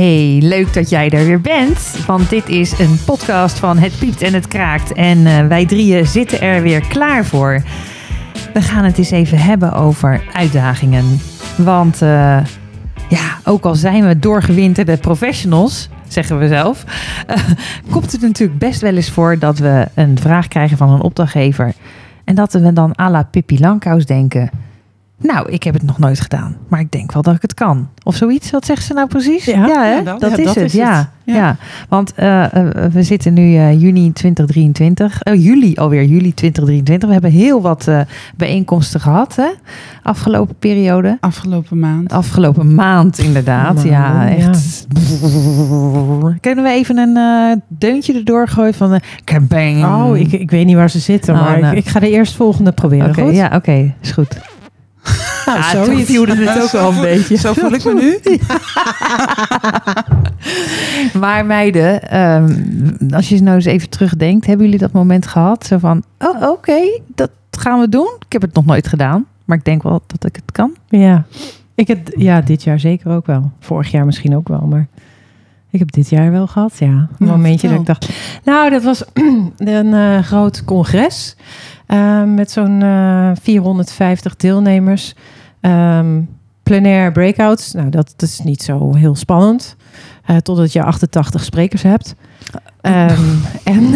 Hey, leuk dat jij er weer bent. Want dit is een podcast van Het Piept en Het Kraakt. En eh, wij drieën zitten er weer klaar voor. We gaan het eens even hebben over uitdagingen. Want eh, ja, ook al zijn we doorgewinterde professionals, zeggen we zelf, eh, komt het natuurlijk best wel eens voor dat we een vraag krijgen van een opdrachtgever. En dat we dan à la Pippi Langkous denken. Nou, ik heb het nog nooit gedaan, maar ik denk wel dat ik het kan. Of zoiets. Wat zegt ze nou precies? Ja, hè? ja, dat- is dat het. is ja, het. ja. Ja. want eh, eh, we zitten nu eh, juni 2023. Oh, juli alweer, juli 2023. We hebben heel wat bijeenkomsten gehad, hè? Afgelopen periode. Afgelopen maand. Afgelopen maand, inderdaad. ja, echt. Kunnen we even een deuntje erdoor gooien van de kabang? Oh, ik, ik weet niet waar ze zitten, Oh, maar nou. ik, ik ga de eerstvolgende proberen. Oké, ja, oké, is goed. Nou, Ja, toen viel het ook wel een beetje. Zo voel ik me nu. Maar meiden, ehm, als je nou eens even terugdenkt, hebben jullie dat moment gehad? Zo van, oh oké, dat gaan we doen. Ik heb het nog nooit gedaan, maar ik denk wel dat ik het kan. Ja. Ik heb, ja, dit jaar zeker ook wel. Vorig jaar misschien ook wel, maar ik heb dit jaar wel gehad, ja. Een momentje dat ik dacht... Nou, dat was een eh, groot congres eh, met zo'n eh, 450 deelnemers. Ehm plenair breakouts. Nou, dat, dat is niet zo heel spannend. eh, totdat je 88 sprekers hebt. Ehm, en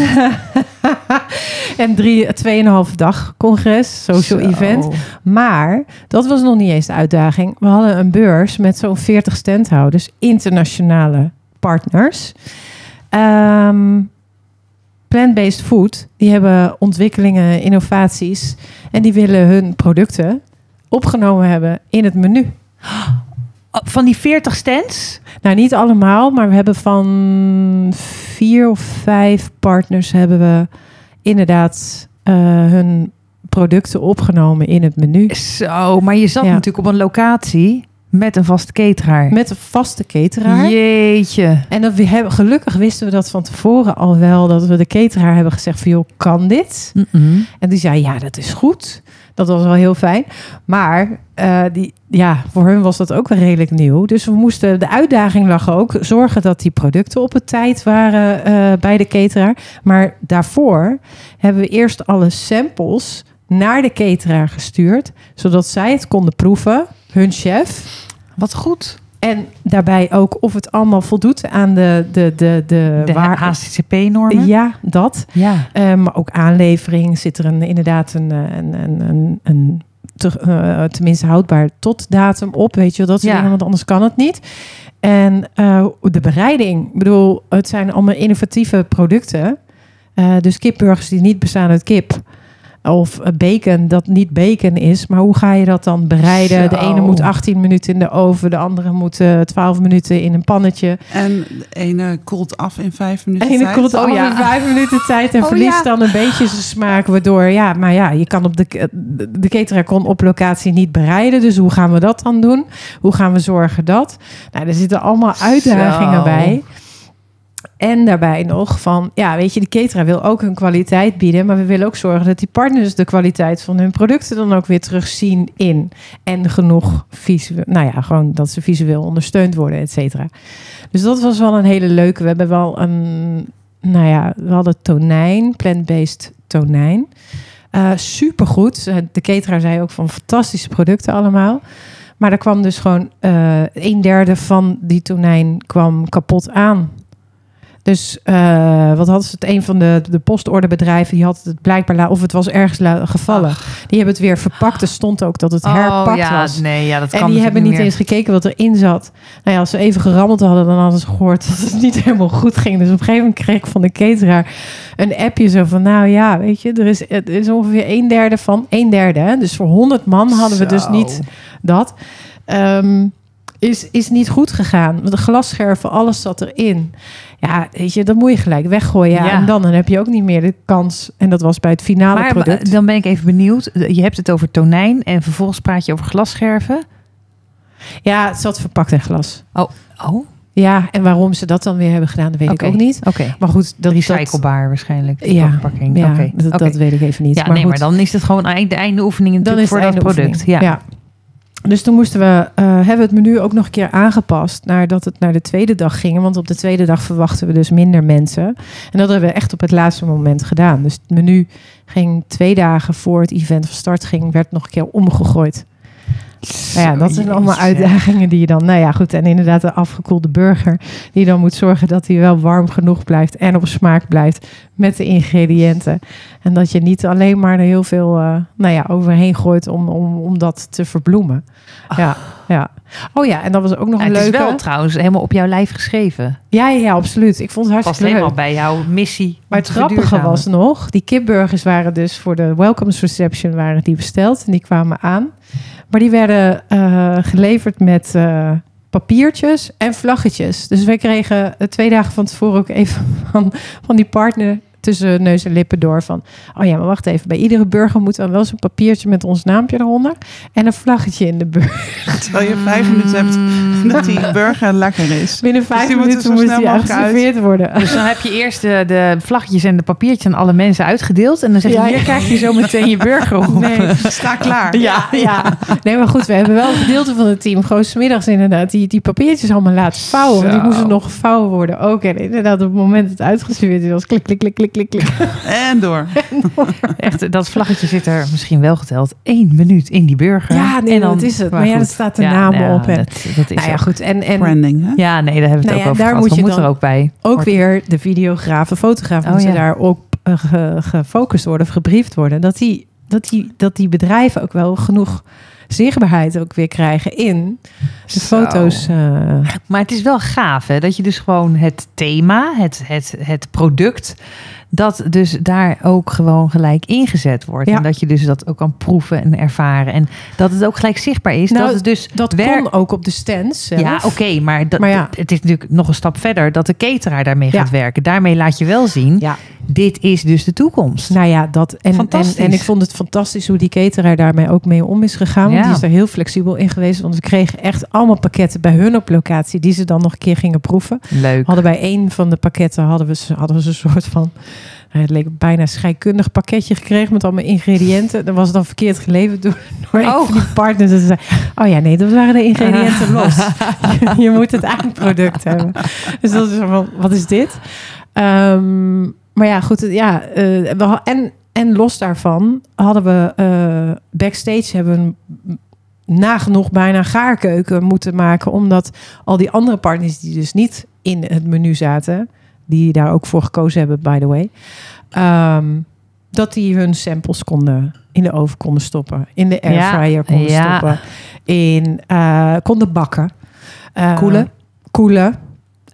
en drie, tweeënhalve dag congres, social Zo. event. Maar dat was nog niet eens de uitdaging. We hadden een beurs met zo'n 40 standhouders, internationale partners. Ehm, Plant-based food, die hebben ontwikkelingen, innovaties en die willen hun producten opgenomen hebben in het menu. Oh, Van die 40 stands? Nou, niet allemaal, maar we hebben van vier of vijf partners hebben we inderdaad eh, hun producten opgenomen in het menu. Zo, maar je zat Ja. natuurlijk op een locatie met een vaste cateraar. Met een vaste cateraar. Jeetje. En dat we hebben, gelukkig wisten we dat van tevoren al wel. Dat we de cateraar hebben gezegd van joh, kan dit? En die zei ja, dat is goed. Dat was wel heel fijn. Maar eh, die, ja, voor hun was dat ook wel redelijk nieuw. Dus we moesten, de uitdaging lag ook zorgen dat die producten op het tijd waren eh, bij de cateraar. Maar daarvoor hebben we eerst alle samples naar de cateraar gestuurd. Zodat zij het konden proeven, hun chef. Wat goed. En daarbij ook of het allemaal voldoet aan de, de, de, de, De waar- HCCP-normen? Ja, dat. Ja. Eh, maar ook aanlevering zit er een, inderdaad een, eh, een, een, een, een te- eh, tenminste houdbaar tot datum op. Weet je wel, dat soort Ja. dingen, want anders kan het niet. En de bereiding. Ik bedoel, het zijn allemaal innovatieve producten. Dus kipburgers die niet bestaan uit kip. Of eh, bacon dat niet bacon is. Maar hoe ga je dat dan bereiden? De ene moet 18 minuten in de oven. De andere moet eh 12 minuten in een pannetje. En de ene koelt af in vijf minuten En je tijd. komt Oh, al ja. in vijf minuten tijd en Oh, verliest ja. dan een beetje zijn smaak. Waardoor, ja, maar ja, je kan op de, de, de kon op locatie niet bereiden. Dus hoe gaan we dat dan doen? Hoe gaan we zorgen dat? Nou, er zitten allemaal uitdagingen Zo. bij. En daarbij nog van, ja, weet je, de cateraar wil ook hun kwaliteit bieden. Maar we willen ook zorgen dat die partners de kwaliteit van hun producten dan ook weer terugzien in. En genoeg visueel, nou ja, gewoon dat ze visueel ondersteund worden, et cetera. Dus dat was wel een hele leuke. We hebben wel een, nou ja, we hadden tonijn, plant-based tonijn. Eh supergoed. Eh, De cateraar zei ook van fantastische producten allemaal. Maar er kwam dus gewoon eh een derde van die tonijn kwam kapot aan. Dus eh, wat hadden ze het? Een van de, de postorderbedrijven die had het blijkbaar, of het was ergens gevallen. Die hebben het weer verpakt. Er stond ook dat het herpakt oh, ja, was. Nee, ja, dat kan En die hebben niet meer. eens gekeken wat erin zat. Nou ja, als ze even gerammeld hadden, dan hadden ze gehoord dat het niet helemaal goed ging. Dus op een gegeven moment kreeg ik van de cateraar een appje zo van... Nou ja, weet je, er is, er is ongeveer een derde van... Een derde, hè? Dus voor 100 man hadden we dus niet dat. Ehm, is, is niet goed gegaan. De glasscherven, alles zat erin. Ja, weet je, dat moet je gelijk weggooien. Ja. Ja. En dan, dan heb je ook niet meer de kans. En dat was bij het finale Maar product. dan ben ik even benieuwd. Je hebt het over tonijn en vervolgens praat je over glasscherven. Ja, het zat verpakt in glas. Oh, Ja, en waarom ze dat dan weer hebben gedaan, dat weet ik ook niet. oké. Maar goed, dat Recyclebaar waarschijnlijk. Ja, verpakking. Ja, dat, weet ik even niet. Ja, maar nee, goed, maar dan is het gewoon de einde oefening dan is het voor dat product. oefening. Ja. Dus toen moesten we, eh, hebben we het menu ook nog een keer aangepast naar dat het naar de tweede dag ging. Want op de tweede dag verwachten we dus minder mensen. En dat hebben we echt op het laatste moment gedaan. Dus het menu ging twee dagen voor het event van start ging, werd nog een keer omgegooid. Nou ja, dat zijn allemaal uitdagingen die je dan. Nou ja, goed. En inderdaad, de afgekoelde burger. Die dan moet zorgen dat hij wel warm genoeg blijft. En op smaak blijft. Met de ingrediënten. En dat je niet alleen maar er heel veel uh, nou ja, overheen gooit om, om, om dat te verbloemen. Ja, ja. Oh ja, en dat was ook nog Ja, een het is leuke. wel trouwens helemaal op jouw lijf geschreven. Ja, ja, absoluut. Ik vond het Past hartstikke leuk. helemaal bij jouw missie. Maar het grappige was nog, die kipburgers waren dus voor de welcomes reception waren die besteld en die kwamen aan. Maar die werden eh, geleverd met eh, papiertjes en vlaggetjes. Dus wij kregen eh, twee dagen van tevoren ook even van, van die partner tussen neus en lippen door van... oh ja, maar wacht even, bij iedere burger moet dan wel zo'n papiertje met ons naampje eronder... en een vlaggetje in de burger. Terwijl je vijf minuten hebt dat die burger lekker is. Binnen vijf die moeten minuten snel die geserveerd worden. Dus dan heb je eerst de, de vlaggetjes en de papiertjes aan alle mensen uitgedeeld. En dan zeg je, Ja, hier ja. krijg je zo meteen je burger op. Nee. Sta klaar. Ja, ja. Nee, maar goed, we hebben wel een gedeelte van het team gewoon smiddags inderdaad die, die papiertjes allemaal laten vouwen. Want die moesten nog gevouwen worden ook. En inderdaad, op het moment dat het uitgeserveerd is, was klik, klik, klik, klik, klik, klik. En door. Echt, dat vlaggetje zit er misschien wel geteld één minuut in die burger. Ja, nee, En dan- dat is het. Maar ja, dat staat de naam ja, op. En, Dat, dat is nou ja, goed. En, en Branding, hè? Ja, nee, daar hebben we het Nou ook ja, over daar gehad. moet je moet er dan ook bij. ook weer de videograaf, de fotograaf, Oh, moeten ja. daar ook eh, ge- gefocust worden of gebriefd worden. Dat die, dat, die, dat die bedrijven ook wel genoeg zichtbaarheid ook weer krijgen in de Zo. foto's. eh, Maar het is wel gaaf, hè? Dat je dus gewoon het thema, het, het, het product, dat dus daar ook gewoon gelijk ingezet wordt. Ja. En dat je dus dat ook kan proeven en ervaren. En dat het ook gelijk zichtbaar is. Nou, dat het dus dat kon ook op de stands zelf. Ja, oké, maar, dat, Maar ja. het is natuurlijk nog een stap verder dat de cateraar daarmee Ja. gaat werken. Daarmee laat je wel zien, Ja. Dit is dus de toekomst. Nou ja, dat. En, en, ik vond het fantastisch hoe die cateraar daarmee ook mee om is gegaan. Want die is er heel flexibel in geweest. Want we kregen echt allemaal pakketten bij hun op locatie die ze dan nog een keer gingen proeven. Leuk. Hadden bij een van de pakketten hadden we, ze- hadden we een soort van. nou, Het leek bijna scheikundig pakketje gekregen met allemaal ingrediënten. Dat was dan verkeerd geleverd door, door een Oh. van die partners. En ze zei, oh ja, nee, dat waren de ingrediënten los. je, je moet het eindproduct hebben. Dus dat is van, wat is dit? Ehm, maar ja, goed, ja. eh, we en, en los daarvan hadden we eh, backstage hebben een nagenoeg bijna gaarkeuken moeten maken. Omdat al die andere partners die dus niet in het menu zaten, die daar ook voor gekozen hebben, by the way, ehm, dat die hun samples konden in de oven konden stoppen, in de airfryer konden ja. stoppen, in eh, konden bakken, Eh, Koelen. koelen.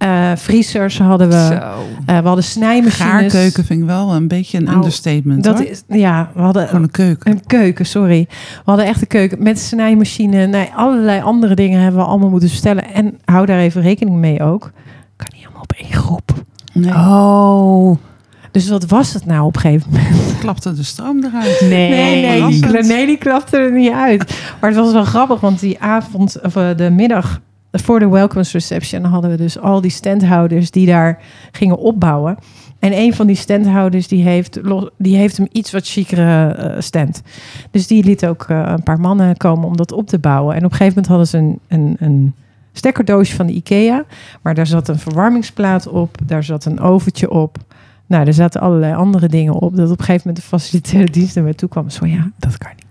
Eh, vriezers hadden we. Zo. Eh, we hadden snijmachines. Gaarkeuken vind ik wel een beetje een Nou, understatement. Dat hoor. is, ja, we hadden Gewoon een keuken. een keuken, sorry. We hadden echt een keuken met snijmachine. Nee, allerlei andere dingen hebben we allemaal moeten bestellen. En hou daar even rekening mee ook. Kan niet allemaal op één groep. Nee, Oh. Dus wat was het nou op een gegeven moment? klapte de stroom eruit. Nee. Nee, nee, die, nee, die klapte er niet uit. Maar het was wel grappig, want die avond, of eh, de middag voor de welcomes reception hadden we dus al die standhouders die daar gingen opbouwen. En een van die standhouders die heeft, die heeft een iets wat chicere eh, stand. Dus die liet ook eh, een paar mannen komen om dat op te bouwen. En op een gegeven moment hadden ze een, een, een stekkerdoosje van de IKEA. Maar daar zat een verwarmingsplaat op, daar zat een oventje op. Nou, er zaten allerlei andere dingen op. Dat op een gegeven moment de facilitaire dienst naar toe kwam. Zo ja, Dat kan niet.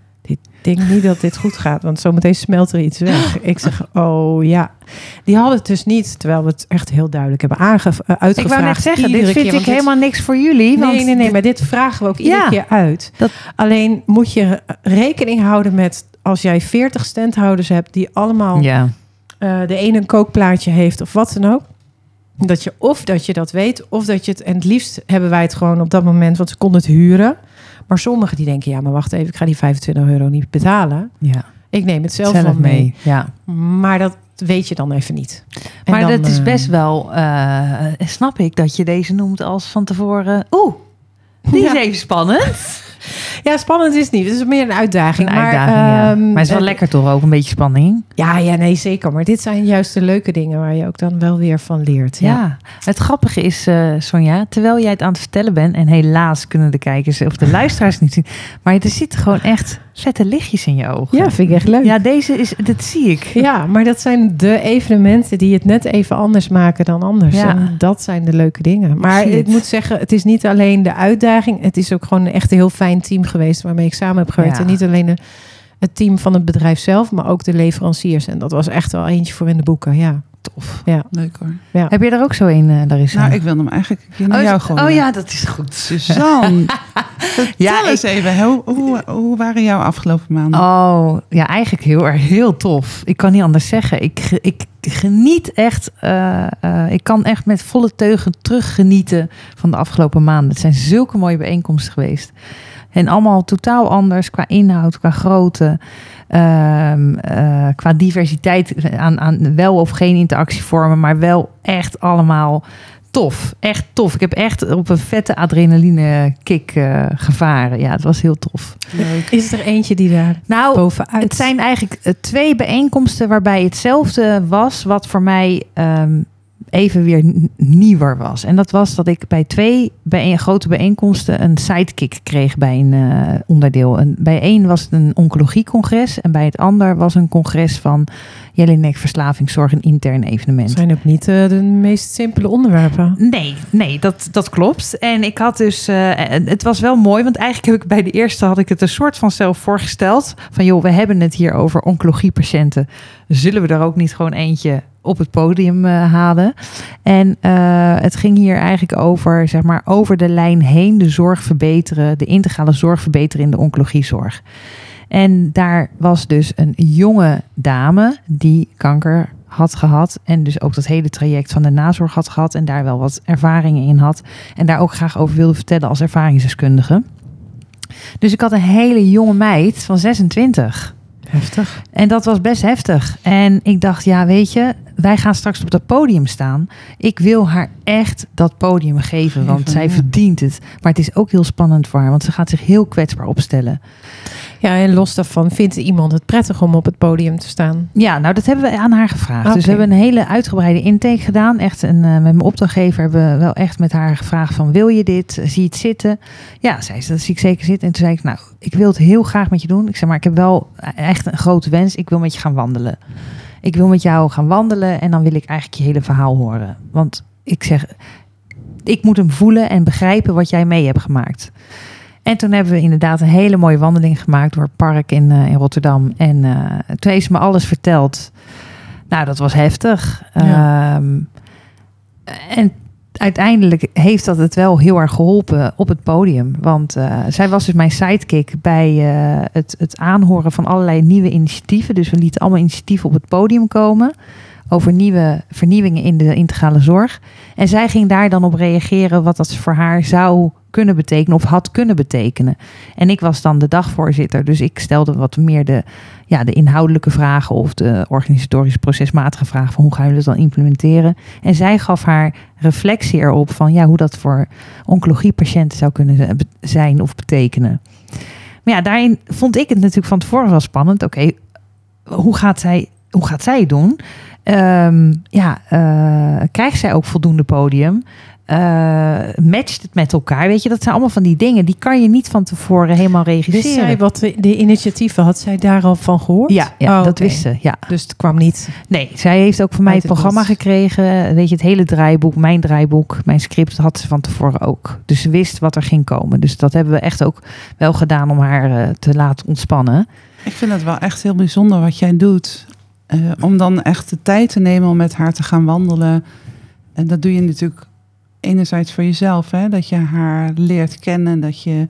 Ik denk niet dat dit goed gaat, want zometeen smelt er iets weg. Ik zeg, oh ja. Die hadden het dus niet, terwijl we het echt heel duidelijk hebben aange eh, Ik uitgevraagd. wou net zeggen, dit vind keer, ik dit- helemaal niks voor jullie. want Nee, nee, nee, maar dit vragen we ook iedere Ja. keer uit. Dat- Alleen moet je rekening houden met als jij 40 standhouders hebt die allemaal Ja. eh, de ene een kookplaatje heeft of wat dan ook. Dat je of dat je dat weet, of dat je het. En het liefst hebben wij het gewoon op dat moment, want ze konden het huren. Maar sommigen die denken, ja, maar wacht even, ik ga die 25 euro niet betalen. ja. Ik neem het zelf, Zelf, mee. mee. Ja. Maar dat weet je dan even niet. En Maar dan, dat is eh, best wel, eh, snap ik, dat je deze noemt als van tevoren. Oeh, die is Ja. even spannend. Ja, spannend is het niet. Het is meer een uitdaging. Een maar, uitdaging, ja. ehm, Maar het is wel eh, lekker toch ook, een beetje spanning. Ja, ja, nee, zeker. Maar dit zijn juist de leuke dingen waar je ook dan wel weer van leert. Ja. Ja. Het grappige is, eh, Sonja, terwijl jij het aan het vertellen bent... en helaas kunnen de kijkers of de luisteraars niet zien... maar er zitten gewoon echt vette lichtjes in je ogen. Ja, vind ik echt leuk. Ja, deze is, dat zie ik. Ja, maar dat zijn de evenementen die het net even anders maken dan anders. Ja. En dat zijn de leuke dingen. Maar ik moet zeggen, het is niet alleen de uitdaging. Het is ook gewoon echt een heel fijn team geweest waarmee ik samen heb gewerkt. Ja. En niet alleen de- het team van het bedrijf zelf, maar ook de leveranciers. En dat was echt wel eentje voor in de boeken. Ja, Tof. Leuk hoor. Heb je er ook zo een, eh Larissa? Nou, ik wilde hem eigenlijk naar oh, jou gooien. oh ja, dat is goed. Suzanne, vertel Ja, eens even. Hoe, hoe, hoe waren jouw afgelopen maanden? Oh, ja, eigenlijk heel erg heel tof. Ik kan niet anders zeggen. Ik, ik geniet echt. eh, eh, ik kan echt met volle teugen teruggenieten van de afgelopen maanden. Het zijn zulke mooie bijeenkomsten geweest. En allemaal totaal anders qua inhoud, qua grootte, ehm, eh, qua diversiteit aan, aan wel of geen interactievormen, maar wel echt allemaal tof. Echt tof. Ik heb echt op een vette adrenaline kick eh, gevaren. Ja, het was heel tof. Leuk. is er eentje die daar Nou, bovenuit... het zijn eigenlijk eh, twee bijeenkomsten waarbij hetzelfde was, wat voor mij ehm, even weer nieuwer was. En dat was dat ik bij twee bijeen, grote bijeenkomsten een sidekick kreeg bij een eh, onderdeel. En bij één was het een oncologiecongres en bij het ander was een congres van Jelinek Verslavingszorg, een intern evenement. zijn ook niet eh, de meest simpele onderwerpen. Nee, nee, dat, dat klopt. En ik had dus, eh, het was wel mooi, want eigenlijk heb ik bij de eerste had ik het een soort van zelf voorgesteld. Van joh, we hebben het hier over oncologiepatiënten. Zullen we er ook niet gewoon eentje op het podium eh, halen? En eh, het ging hier eigenlijk over, zeg maar, over de lijn heen de zorg verbeteren, de integrale zorg verbeteren in de oncologiezorg. En daar was dus een jonge dame die kanker had gehad. En dus ook dat hele traject van de nazorg had gehad. En daar wel wat ervaringen in had. En daar ook graag over wilde vertellen als ervaringsdeskundige. Dus ik had een hele jonge meid van 26. Heftig. En dat was best heftig. En ik dacht, ja, weet je, wij gaan straks op dat podium staan. Ik wil haar echt dat podium geven, want zij ja. verdient het. Maar het is ook heel spannend voor haar, want ze gaat zich heel kwetsbaar opstellen. Ja, en los daarvan vindt iemand het prettig om op het podium te staan. Ja, nou dat hebben we aan haar gevraagd. Dus we hebben een hele uitgebreide intake gedaan. Echt een, eh, met mijn opdrachtgever hebben we wel echt met haar gevraagd van wil je dit? Zie je het zitten? Ja, zei ze, dat zie ik zeker zitten. En toen zei ik, nou, ik wil het heel graag met je doen. Ik zeg maar, ik heb wel echt een grote wens. Ik wil met je gaan wandelen. Ik wil met jou gaan wandelen en dan wil ik eigenlijk je hele verhaal horen. Want ik zeg, ik moet hem voelen en begrijpen wat jij mee hebt gemaakt. En toen hebben we inderdaad een hele mooie wandeling gemaakt door het park in, eh, in Rotterdam. En eh, toen heeft ze me alles verteld. Nou, dat was heftig. Ja. Ehm, en uiteindelijk heeft dat het wel heel erg geholpen op het podium. Want eh, zij was dus mijn sidekick bij het, het aanhoren van allerlei nieuwe initiatieven. Dus we lieten allemaal initiatieven op het podium komen. Over nieuwe vernieuwingen in de integrale zorg. En zij ging daar dan op reageren wat dat voor haar zou kunnen betekenen of had kunnen betekenen. En ik was dan de dagvoorzitter, dus ik stelde wat meer de, ja, de inhoudelijke vragen of de organisatorische procesmatige vragen van hoe gaan we dat dan implementeren. En zij gaf haar reflectie erop van ja, hoe dat voor oncologiepatiënten zou kunnen zijn of betekenen. Maar ja, daarin vond ik het natuurlijk van tevoren wel spannend. Oké, hoe gaat zij, hoe gaat zij het doen? Ehm, ja, eh, krijgt zij ook voldoende podium? Eh, matcht het met elkaar? Weet je, dat zijn allemaal van die dingen. Die kan je niet van tevoren helemaal Wist regisseren. zij wat de, initiatieven, had zij daar al van gehoord? ja, ja Oh, dat oké. wist ze. Ja. Dus het kwam niet. Nee, zij heeft ook van mij het programma gekregen. Weet je, het hele draaiboek, mijn draaiboek, mijn script had ze van tevoren ook. Dus ze wist wat er ging komen. Dus dat hebben we echt ook wel gedaan om haar eh, te laten ontspannen. Ik vind het wel echt heel bijzonder wat jij doet. Eh, om dan echt de tijd te nemen om met haar te gaan wandelen. En dat doe je natuurlijk enerzijds voor jezelf. Hè? Dat je haar leert kennen. Dat je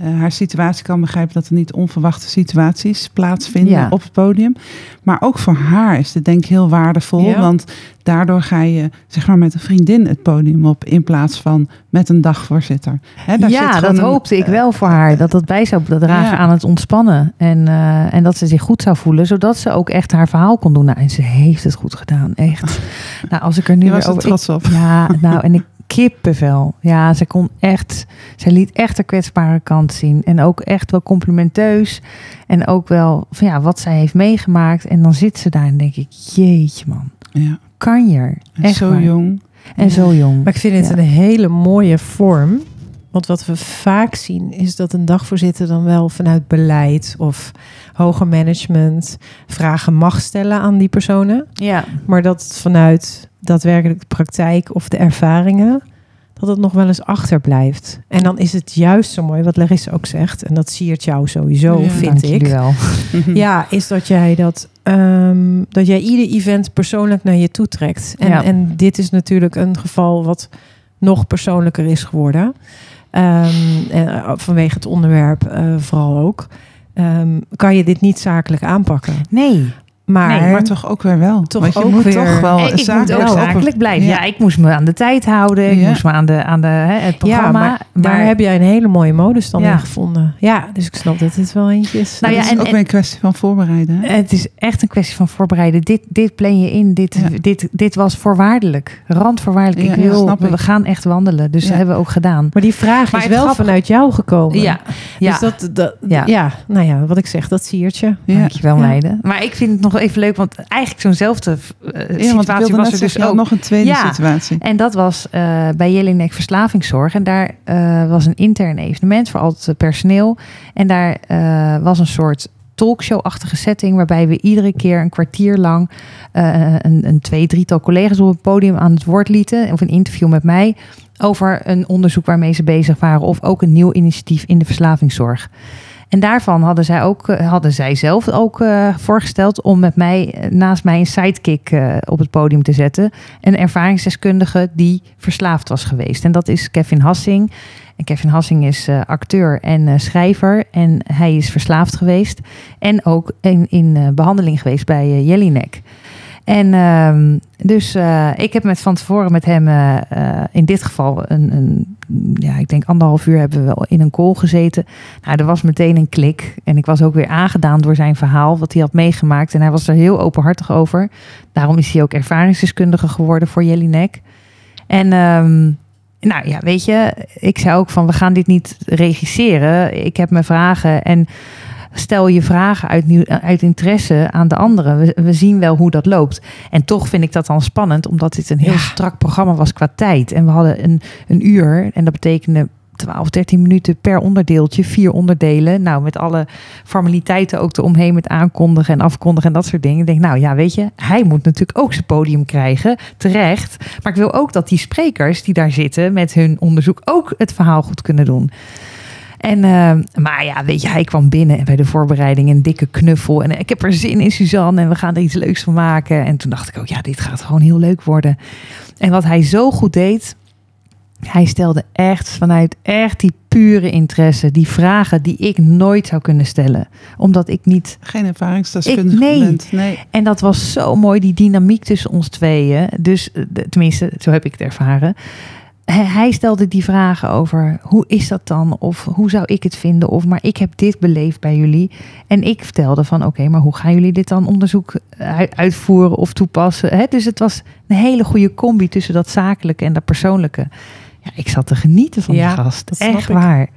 eh, haar situatie kan begrijpen. Dat er niet onverwachte situaties plaatsvinden Ja. op het podium. Maar ook voor haar is dit denk ik heel waardevol. Ja. Want daardoor ga je zeg maar met een vriendin het podium op. In plaats van met een dagvoorzitter. Daar ja, dat een- hoopte ik wel voor haar. Dat dat bij zou dragen Ja. aan het ontspannen. En, eh, en dat ze zich goed zou voelen. Zodat ze ook echt haar verhaal kon doen. Nou, en ze heeft het goed gedaan. Echt. nou, als ik er nu weer er over... trots op. Ja, nou, en ik kippenvel. Ja, ze kon echt, ze liet echt haar kwetsbare kant zien. En ook echt wel complimenteus. En ook wel van ja, wat zij heeft meegemaakt. En dan zit ze daar en denk ik, jeetje man, Ja. kan je er? En Echt zo jong. En zo jong. Maar ik vind het Ja. een hele mooie vorm Want wat we vaak zien is dat een dagvoorzitter dan wel vanuit beleid of hoger management vragen mag stellen aan die personen. Ja. Maar dat het vanuit daadwerkelijk de praktijk of de ervaringen, dat het nog wel eens achterblijft. En dan is het juist zo mooi, wat Larissa ook zegt, en dat siert jou sowieso, Ja, vind Dank ik. wel. Ja, is dat jij dat, ehm, dat jij ieder event persoonlijk naar je toe trekt. En, Ja. en dit is natuurlijk een geval wat nog persoonlijker is geworden. Eh, vanwege het onderwerp eh, vooral ook. Ehm, kan je dit niet zakelijk aanpakken. Nee. Maar, Nee, Maar toch ook weer wel. Toch Want je ook moet weer- toch wel ik moet ook zakelijk blijven. Ja. Ja. ik moest me aan de tijd houden. Ik Ja. moest me aan, de, aan de, hè, het ja, programma. maar, daar heb jij een hele mooie modus dan Ja. in gevonden. Ja, dus ik snap dat dit wel eentje is. Nou het ja, is en- ook weer een kwestie van voorbereiden. hè? Het is echt een kwestie van voorbereiden. Dit, dit plan je in. Dit, Ja. dit, dit was voorwaardelijk. Randvoorwaardelijk. Ja, ik wil, we ik. gaan echt wandelen. Dus Ja. dat hebben we ook gedaan. maar die vraag Maar is het wel vanuit jou gekomen. Ja, ja. Dus dat, dat Ja. ja. nou ja, wat ik zeg, dat siertje. Dankjewel meiden. Maar ik vind het nog even leuk, want eigenlijk zo'nzelfde uh, situatie was er dus ook. nog een tweede Ja. situatie. En dat was eh, bij Jelinek Verslavingszorg. En daar eh, was een intern evenement voor al het personeel. En daar was een soort talkshow-achtige setting... waarbij we iedere keer een kwartier lang... een, een twee, drietal collega's op het podium aan het woord lieten... of een interview met mij over een onderzoek waarmee ze bezig waren... of ook een nieuw initiatief in de verslavingszorg. En daarvan hadden zij, ook, eh, hadden zij zelf ook eh, voorgesteld om met mij eh, naast mij een sidekick op het podium te zetten. Een ervaringsdeskundige die verslaafd was geweest. En dat is Kevin Hassing. En Kevin Hassing is acteur en schrijver. En hij is verslaafd geweest. En ook in, in eh, behandeling geweest bij Jelinek. En ehm, dus eh, ik heb met van tevoren met hem eh, eh, in dit geval een, een, ja, ik denk anderhalf uur hebben we wel in een call gezeten. Nou, er was meteen een klik. En ik was ook weer aangedaan door zijn verhaal, wat hij had meegemaakt. En hij was er heel openhartig over. Daarom is hij ook ervaringsdeskundige geworden voor Jelinek. En ehm, nou ja, weet je, ik zei ook van we gaan dit niet regisseren. Ik heb mijn vragen en stel je vragen uit, nieuw, uit interesse aan de anderen. We, we zien wel hoe dat loopt. En toch vind ik dat dan spannend, omdat dit een heel Ja. strak programma was qua tijd. En we hadden een, een uur en dat betekende 12, 13 minuten per onderdeeltje, vier onderdelen. Nou, met alle formaliteiten ook eromheen met aankondigen en afkondigen en dat soort dingen. Ik denk, nou ja, weet je, hij moet natuurlijk ook zijn podium krijgen, terecht. Maar ik wil ook dat die sprekers die daar zitten met hun onderzoek ook het verhaal goed kunnen doen. En, eh, maar ja, weet je, hij kwam binnen en bij de voorbereiding een dikke knuffel. En ik heb er zin in, Suzanne, en we gaan er iets leuks van maken. En toen dacht ik ook, ja, dit gaat gewoon heel leuk worden. En wat hij zo goed deed, hij stelde echt vanuit echt die pure interesse, die vragen die ik nooit zou kunnen stellen. Omdat ik niet Geen ervaringsdeskundige Ik- nee. bent. Nee. en dat was zo mooi, die dynamiek tussen ons tweeën. Dus eh, tenminste, zo heb ik het ervaren. Hij- Hij stelde die vragen over hoe is dat dan? Of hoe zou ik het vinden? Of maar ik heb dit beleefd bij jullie. En ik vertelde van oké, maar hoe gaan jullie dit dan onderzoek uit- uitvoeren of toepassen? Hè? Dus het was een hele goede combi tussen dat zakelijke en dat persoonlijke. Ja, ik zat te genieten van Ja, die gast. Echt waar.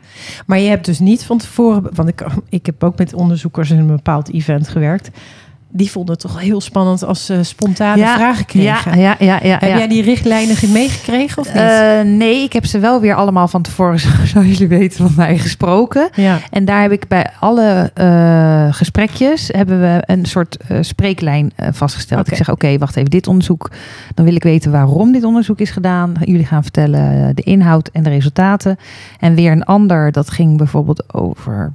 Maar je hebt dus niet van tevoren, want ik, ik heb ook met onderzoekers in een bepaald event gewerkt. Die vonden het toch heel spannend als ze spontane Ja, vragen kregen. Ja, ja, ja, ja, Heb jij die richtlijnen meegekregen of niet? Eh, nee, ik heb ze wel weer allemaal van tevoren, zoals jullie weten, van mij gesproken. En daar heb ik bij alle eh, gesprekjes hebben we een soort eh, spreeklijn vastgesteld. Ik zeg, oké, wacht even, dit onderzoek. Dan wil ik weten waarom dit onderzoek is gedaan. Jullie gaan vertellen de inhoud en de resultaten. En weer een ander, dat ging bijvoorbeeld over...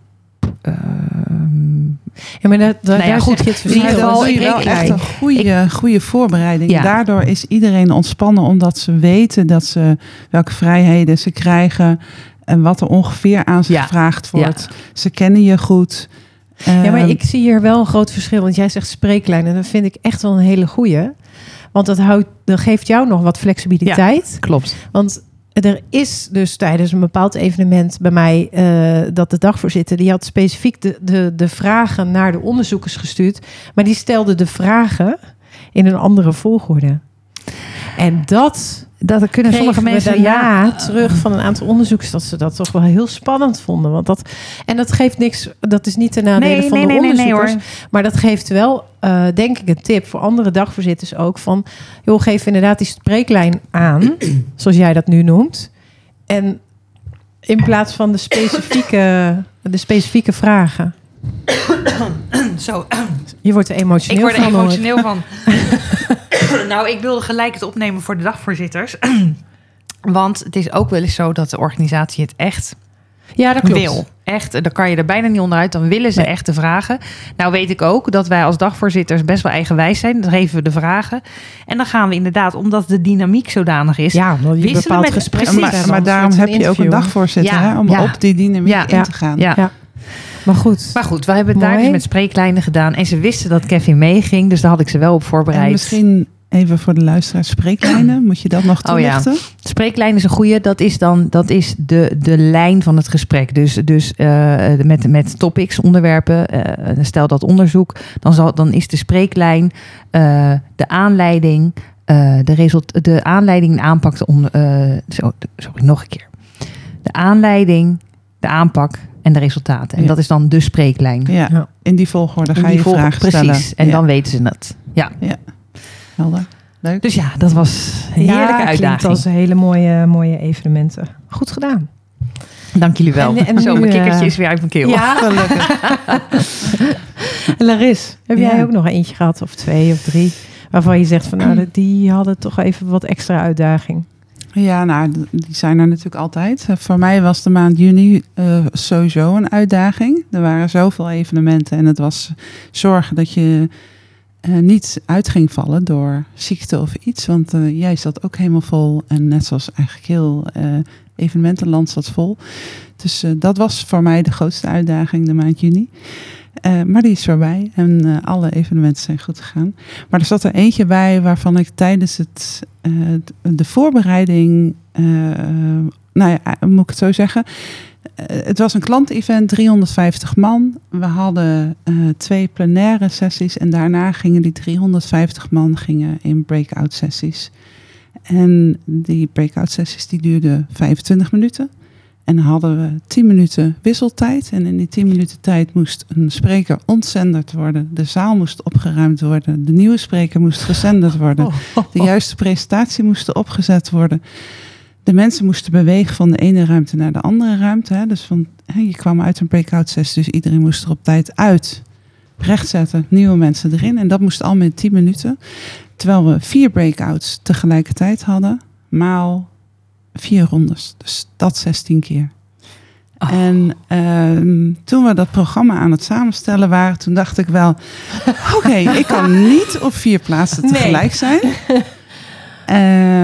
ja, maar dat, dat, Nou ja, goed. het In ieder geval, ik- wel ik- echt een goede, goede voorbereiding. Ja. Daardoor is iedereen ontspannen omdat ze weten dat ze welke vrijheden ze krijgen en wat er ongeveer aan ze Ja. gevraagd wordt. Ze kennen je goed. Ja, maar Ehm, ik zie hier wel een groot verschil. Want jij zegt spreeklijn. En dat vind ik echt wel een hele goeie. Want dat, houdt, dat geeft jou nog wat flexibiliteit. klopt. Want er is dus tijdens een bepaald evenement bij mij eh, dat de dagvoorzitter die had specifiek de, de, de vragen naar de onderzoekers gestuurd, maar die stelde de vragen in een andere volgorde. En dat Dat kunnen sommige mensen ja, terug van een aantal onderzoekers dat ze dat toch wel heel spannend vonden. Want dat, en dat geeft niks, dat is niet ten nadele Nee, van nee, de nee, nee, nee onderzoekers. hoor. Maar dat geeft wel, eh, denk ik, een tip voor andere dagvoorzitters ook. Van, joh, geef inderdaad die spreeklijn aan, zoals jij dat nu noemt. En In plaats van de specifieke, de specifieke vragen. Zo, Je wordt er emotioneel ik word er van. emotioneel van. nou, ik wilde gelijk het opnemen voor de dagvoorzitters. Want het is ook wel eens zo dat de organisatie het echt Ja, dat klopt. wil. Echt, daar kan je er bijna niet onderuit. Dan willen ze Nee. echt de vragen. Nou weet ik ook dat wij als dagvoorzitters best wel eigenwijs zijn. Dan geven we de vragen. En dan gaan we inderdaad, omdat de dynamiek zodanig is... Ja, omdat je bepaald met- gesprek precies. maar, daarom heb je ook een dagvoorzitter Ja, hè, om ja. op die dynamiek Ja, in ja, te gaan. Ja. Ja. Maar goed. Maar goed, we hebben het daar dus met spreeklijnen gedaan. En ze wisten dat Kevin meeging. Dus daar had ik ze wel op voorbereid. En misschien even voor de luisteraars spreeklijnen. Moet je dat nog Oh ja. toelichten? Spreeklijn is een goede. Dat is dan dat is de, de lijn van het gesprek. Dus, dus eh, met, met topics, onderwerpen. eh, stel dat onderzoek. Dan, zal, dan is de spreeklijn eh, de aanleiding. eh, de, result, de aanleiding, de aanpak. Eh, zo, sorry, nog een keer. De aanleiding, de aanpak en de resultaten. En Ja. dat is dan de spreeklijn. Ja, Ja. in die volgorde In ga die je volgorde- vragen stellen. Precies. En Ja, dan weten ze het. Ja. Helder. Leuk. Dus ja, dat was een heerlijke ja, klinkt uitdaging. als hele mooie, mooie evenementen. Goed gedaan. Dank jullie wel. En- en Zo, nu, mijn eh, kikkertje is weer uit mijn keel. Ja, Gelukkig. Laris, heb Ja. jij ook nog eentje gehad, of twee of drie, waarvan je zegt van nou, die hadden toch even wat extra uitdaging? Ja, nou, die zijn er natuurlijk altijd. Eh, Voor mij was de maand juni eh, sowieso een uitdaging. Er waren zoveel evenementen en het was zorgen dat je eh, niet uit ging vallen door ziekte of iets. Want eh, jij zat ook helemaal vol en net zoals eigenlijk heel eh, evenementenland zat vol. Dus dat was voor mij de grootste uitdaging de maand juni. Maar die is voorbij en alle evenementen zijn goed gegaan. Maar er zat er eentje bij waarvan ik tijdens het, de voorbereiding, nou ja, moet ik het zo zeggen. Eh, het was een klantevent, 350 man. We hadden eh, twee plenaire sessies en daarna gingen die 350 man gingen in breakout sessies. En die breakout sessies die duurden 25 minuten. En dan hadden we 10 minuten wisseltijd. En in die 10 minuten tijd moest een spreker ontzenderd worden. De zaal moest opgeruimd worden. De nieuwe spreker moest gezenderd worden. De juiste presentatie moest opgezet worden. De mensen moesten bewegen van de ene ruimte naar de andere ruimte. Hè. Dus van, hè, je kwam uit een breakout sessie, dus iedereen moest er op tijd uit. Rechtzetten, nieuwe mensen erin. En dat moest allemaal in 10 minuten. Terwijl we vier breakouts tegelijkertijd hadden. Maal vier rondes. Dus dat 16 keer. Oh. En ehm, toen we dat programma aan het samenstellen waren, toen dacht ik wel: oké, ik kan niet op vier plaatsen Nee. tegelijk zijn.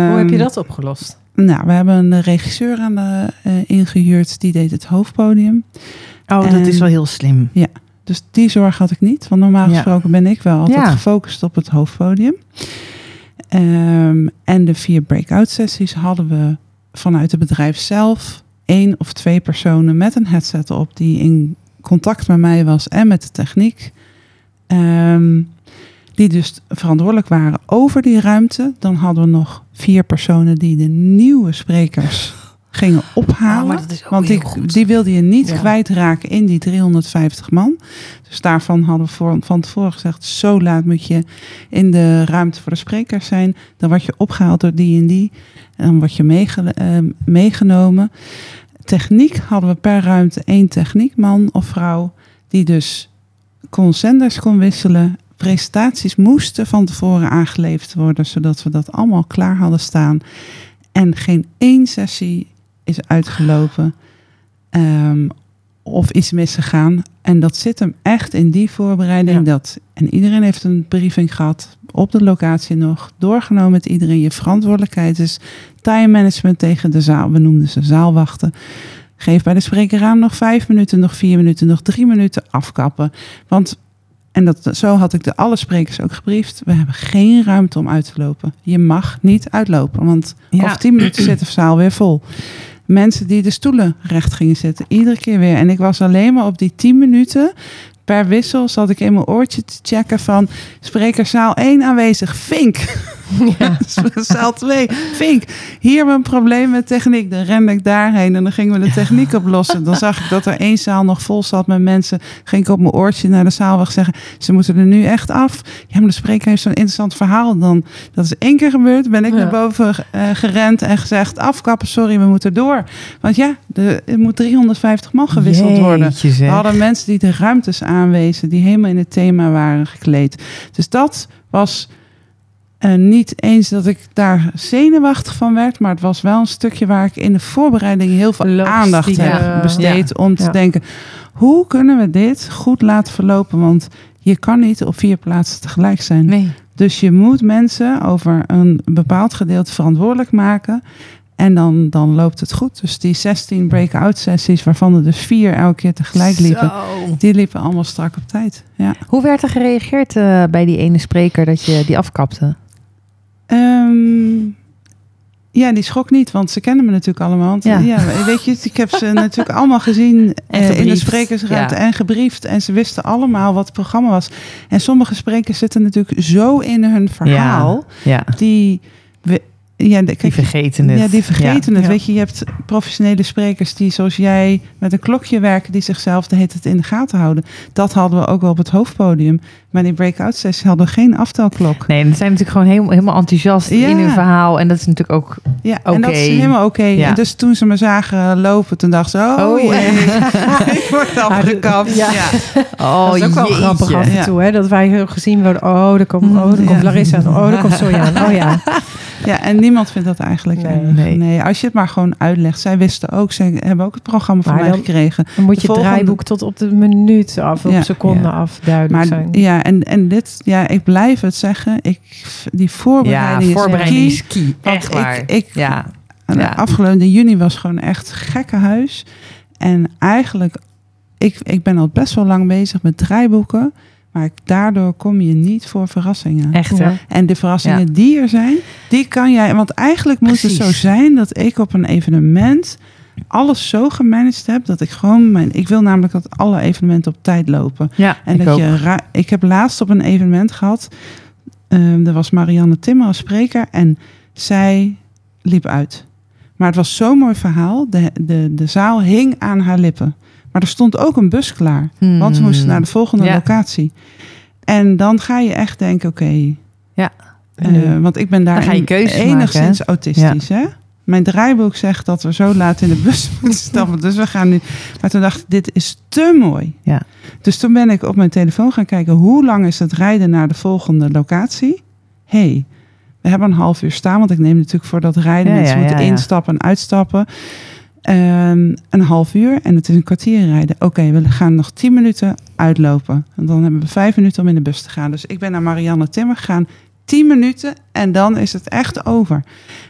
Hoe heb je Ehm, dat opgelost? Nou, we hebben een regisseur aan de, eh, ingehuurd, die deed het hoofdpodium. Oh, dat is wel heel slim. Dus die zorg had ik niet. Want normaal Ja. gesproken ben ik wel altijd Ja. gefocust op het hoofdpodium. Ehm, en de vier breakout sessies hadden we vanuit het bedrijf zelf één of twee personen met een headset op die in contact met mij was en met de techniek. Ehm, die dus verantwoordelijk waren over die ruimte. Dan hadden we nog vier personen die de nieuwe sprekers gingen ophalen. Oh, ook Want die, die wilde je niet Ja. kwijtraken in die 350 man. Dus daarvan hadden we voor, van tevoren gezegd... zo laat moet je in de ruimte voor de sprekers zijn. Dan word je opgehaald door die en die. En dan word je meege- eh, meegenomen. Techniek hadden we per ruimte één techniekman of vrouw... die dus kon zenders kon wisselen. Presentaties moesten van tevoren aangeleverd worden... zodat we dat allemaal klaar hadden staan. En geen één sessie is uitgelopen ehm, of is misgegaan. En dat zit hem echt in die voorbereiding. Ja. Dat, en iedereen heeft een briefing gehad op de locatie nog. Doorgenomen met iedereen. Je verantwoordelijkheid is time management tegen de zaal. We noemden ze zaalwachten. Geef bij de spreker aan nog vijf minuten, nog vier minuten, nog drie minuten afkappen. Want, en dat, zo had ik de alle sprekers ook gebriefd. We hebben geen ruimte om uit te lopen. Je mag niet uitlopen, want Ja. over tien minuten zit de zaal weer vol. Mensen die de stoelen recht gingen zitten, iedere keer weer. En ik was alleen maar op die tien minuten per wissel zat ik in mijn oortje te checken van spreker zaal 1 aanwezig, vink. Ja. Zaal 2. Vink, hier een probleem met techniek. Dan rende ik daarheen en dan gingen we de techniek oplossen. Dan zag ik dat er één zaal nog vol zat met mensen. Ging ik op mijn oortje naar de zaalwacht zeggen... ze moeten er nu echt af. Ja, maar de spreker heeft zo'n interessant verhaal. Dan, dat is één keer gebeurd. Ben ik Ja. naar boven eh, gerend en gezegd... afkappen, sorry, we moeten door. Want ja, de, er moet 350 man gewisseld worden. We hadden mensen die de ruimtes aanwezen, die helemaal in het thema waren gekleed. Dus dat was eh, niet eens dat ik daar zenuwachtig van werd, maar het was wel een stukje waar ik in de voorbereiding heel veel aandacht heb ja. besteed om te Ja. denken: hoe kunnen we dit goed laten verlopen? Want je kan niet op vier plaatsen tegelijk zijn. Nee. Dus je moet mensen over een bepaald gedeelte verantwoordelijk maken. En dan, dan loopt het goed. Dus die 16 breakout sessies, waarvan er dus vier elke keer tegelijk liepen, Zo. die liepen allemaal strak op tijd. Ja. Hoe werd er gereageerd eh, bij die ene spreker dat je die afkapte? Ehm, ja, die schrok niet, want ze kennen me natuurlijk allemaal. Ja. ja. weet je, ik heb ze natuurlijk allemaal gezien En eh, in de sprekersruimte Ja. en gebriefd. En ze wisten allemaal wat het programma was. En sommige sprekers zitten natuurlijk zo in hun verhaal. Ja, Die, we, ja, de- die vergeten het. Ja, die vergeten het. Weet je, je hebt professionele sprekers die zoals jij met een klokje werken, die zichzelf de hele tijd in de gaten houden. Dat hadden we ook wel op het hoofdpodium. Maar die breakout sessie hadden we geen aftelklok. Nee, ze zijn natuurlijk gewoon helemaal, helemaal enthousiast Ja. in hun verhaal. En dat is natuurlijk ook... Ja, en dat is helemaal oké. Ja. En dus toen ze me zagen lopen, toen dachten ze, oh, Oh, jee, ik word afgekapt. Ja. Ja. Oh, dat is ook wel jeetje. grappig af en toe, hè? Dat wij heel gezien worden. Oh, er komt, oh, er Ja. komt Larissa. Oh, er komt Sonja aan. Oh ja. ja, en niemand vindt dat eigenlijk Nee. Nee. Nee. als je het maar gewoon uitlegt. Zij wisten ook, zij hebben ook het programma van Maar mij dan- gekregen. Dan moet je het volgende- draaiboek tot op de minuut af, op Ja. seconde Ja. af duidelijk Maar zijn. ja, en, en dit, ja, ik blijf het zeggen. Ik, die Ja, voorbereiding is voorbereiding key. is key. Echt waar. Ik, ik, ja. Ja. Afgelopen juni was gewoon echt gekke huis. En eigenlijk, ik, ik ben al best wel lang bezig met draaiboeken. Maar daardoor kom je niet voor verrassingen. Echt, hè? Ja. En de verrassingen die er zijn, die kan jij. Want eigenlijk moet het zo zijn dat ik op een evenement alles zo gemanaged heb dat ik gewoon mijn. Ik wil namelijk dat alle evenementen op tijd lopen. Ja, En ik dat ook. je. Ik heb laatst op een evenement gehad. ehm er was Marianne Timmer als spreker en zij liep uit. Maar het was zo'n mooi verhaal. De, de, de zaal hing aan haar lippen. Maar er stond ook een bus klaar. Want we Hmm. moesten naar de volgende Ja. locatie. En dan ga je echt denken, oké. Ja. eh, want ik ben daar Dan ga je keuzes maken, enigszins hè? autistisch. Hè? Mijn draaiboek zegt dat we zo laat in de bus moeten stappen. Dus we gaan nu. Maar toen dacht ik, dit is te mooi. Ja. Dus toen ben ik op mijn telefoon gaan kijken. Hoe lang is het rijden naar de volgende locatie? hey, we hebben een half uur staan. Want ik neem natuurlijk voor dat rijden. Ja, mensen ja, moeten instappen en uitstappen. Ehm, een half uur en het is een kwartier rijden. Oké, we gaan nog tien minuten uitlopen. En dan hebben we vijf minuten om in de bus te gaan. Dus ik ben naar Marianne Timmer gegaan. Tien minuten en dan is het echt over.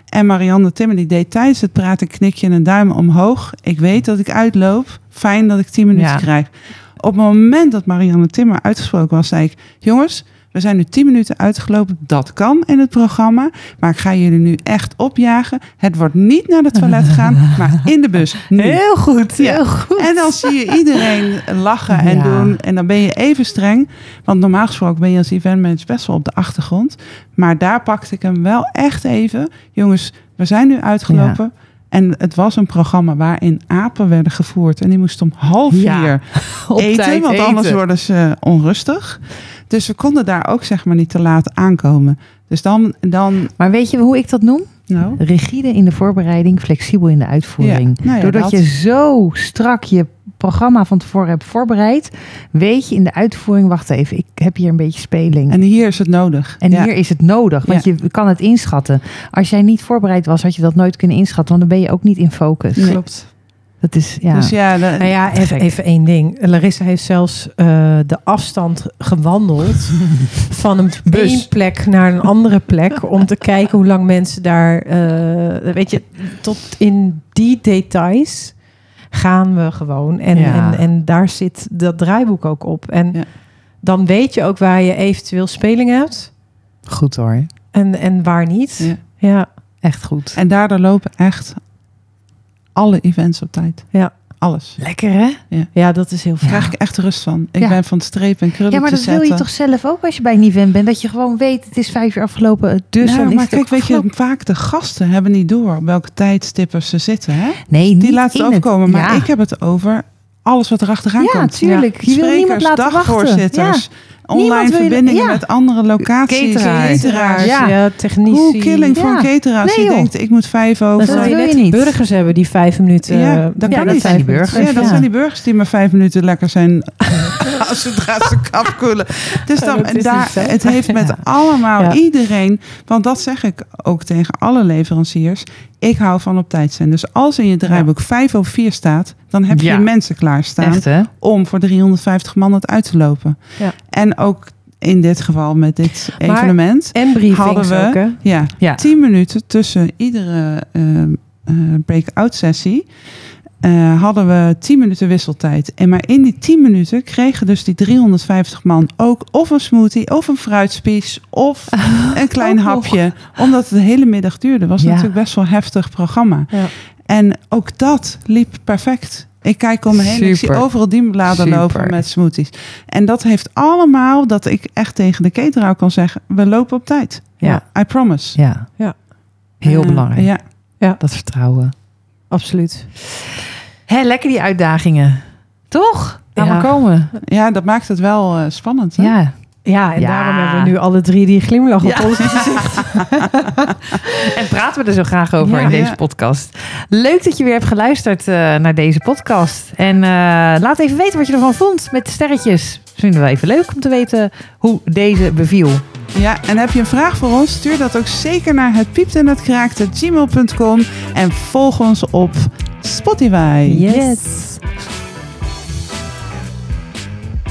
En Marianne Timmer die deed tijdens het praten een knikje en een duim omhoog. Ik weet dat ik uitloop. Fijn dat ik tien minuten Ja. krijg. Op het moment dat Marianne Timmer uitgesproken was, zei ik... jongens, we zijn nu tien minuten uitgelopen. Dat kan in het programma. Maar ik ga jullie nu echt opjagen. Het wordt niet naar het toilet gaan, maar in de bus. Nu. Heel goed, Ja. heel goed. En dan zie je iedereen lachen en Ja. doen. En dan ben je even streng. Want normaal gesproken ben je als eventmanager best wel op de achtergrond. Maar daar pakte ik hem wel echt even. Jongens, we zijn nu uitgelopen. En het was een programma waarin apen werden gevoerd. En die moesten om half vier eten. want anders eten. worden ze onrustig. Dus we konden daar ook zeg maar niet te laat aankomen. Dus dan, dan Maar weet je hoe ik dat noem? nou, Rigide in de voorbereiding, flexibel in de uitvoering. Ja, nou ja, Doordat dat. je zo strak je programma van tevoren hebt voorbereid, weet je in de uitvoering, wacht even, ik heb hier een beetje speling. en hier is het nodig. En Ja. hier is het nodig, want je kan het inschatten. Als jij niet voorbereid was, had je dat nooit kunnen inschatten, want dan ben je ook niet in focus. Nee. Klopt. Dat is, ja. Dus ja, Nou ja, even, even één ding. Larissa heeft zelfs eh, de afstand gewandeld van een Bus. plek naar een andere plek om te kijken hoe lang mensen daar, eh, weet je, tot in die details gaan we gewoon. En, Ja. en, en daar zit dat draaiboek ook op. En Ja. dan weet je ook waar je eventueel speling hebt Goed hoor. en, en waar niet. Ja. Ja, Echt goed. En daardoor lopen echt alle events op tijd. Ja. Alles. Lekker hè? Ja, dat is heel Daar fijn. krijg ik echt rust van. Ik Ja. ben van het strepen en krullen Ja, maar dat wil je toch zelf ook als je bij een event bent. Dat je gewoon weet, het is vijf uur afgelopen. Dus nou, dan is maar het kijk, ook weet je, vaak de gasten hebben niet door op welke tijdstippen ze zitten. Hè? Nee, Die niet laten in het overkomen. Maar ja. ik heb het over alles wat er achteraan Ja, komt. tuurlijk. Je wil niemand laten wachten. dagvoorzitters, online je- verbindingen ja. met andere locaties. Cateraars. cateraars. Ja. Ja, technici. Hoe killing voor Ja. een cateraar als Nee, die joh. denkt, ik moet vijf Dan over. Dat zou je net je niet. burgers hebben die vijf minuten... Ja, dat kan zijn die burgers. Ja, dat zijn die burgers die maar vijf minuten lekker zijn als zodra ze kap koelen. Dus dan, daar, het heeft met allemaal iedereen, want dat zeg ik ook tegen alle leveranciers. Ik hou van op tijd zijn. Dus als in je draaiboek vijf over vier staat, dan heb je Ja. mensen klaarstaan Echt om voor 350 man het uit te lopen. Ja. En ook in dit geval met dit Maar- evenement. En Hadden we- ook? Ja, Ja. 10 minuten tussen iedere eh, eh, break-out sessie. Eh, hadden we 10 minuten wisseltijd. En maar in die 10 minuten kregen dus die 350 man ook of een smoothie, of een fruitspies, of een klein nog. hapje. Omdat het de hele middag duurde. was Ja. natuurlijk best wel een heftig programma. Ja. En ook dat liep perfect. Ik kijk om me heen en ik zie Super. overal dienbladen Super. lopen met smoothies. En dat heeft allemaal dat ik echt tegen de cateraar kan zeggen... we lopen op tijd. Ja. I promise. Ja. Ja. Heel Eh, belangrijk. Ja. Dat vertrouwen. Absoluut. Hé, lekker die uitdagingen. Toch? Laat Ja. maar komen. ja, dat maakt het wel eh, spannend. Hè? Ja. Ja, en Ja. daarom hebben we nu alle drie die glimlach op Ja. ons gezicht. En praten we er zo graag over Ja. in deze Ja. podcast. Leuk dat je weer hebt geluisterd eh, naar deze podcast. En eh, laat even weten wat je ervan vond met de sterretjes. Vinden we even leuk om te weten hoe deze beviel. Ja, en heb je een vraag voor ons? Stuur dat ook zeker naar het piept en het gmail.com en volg ons op Spotify. yes. yes.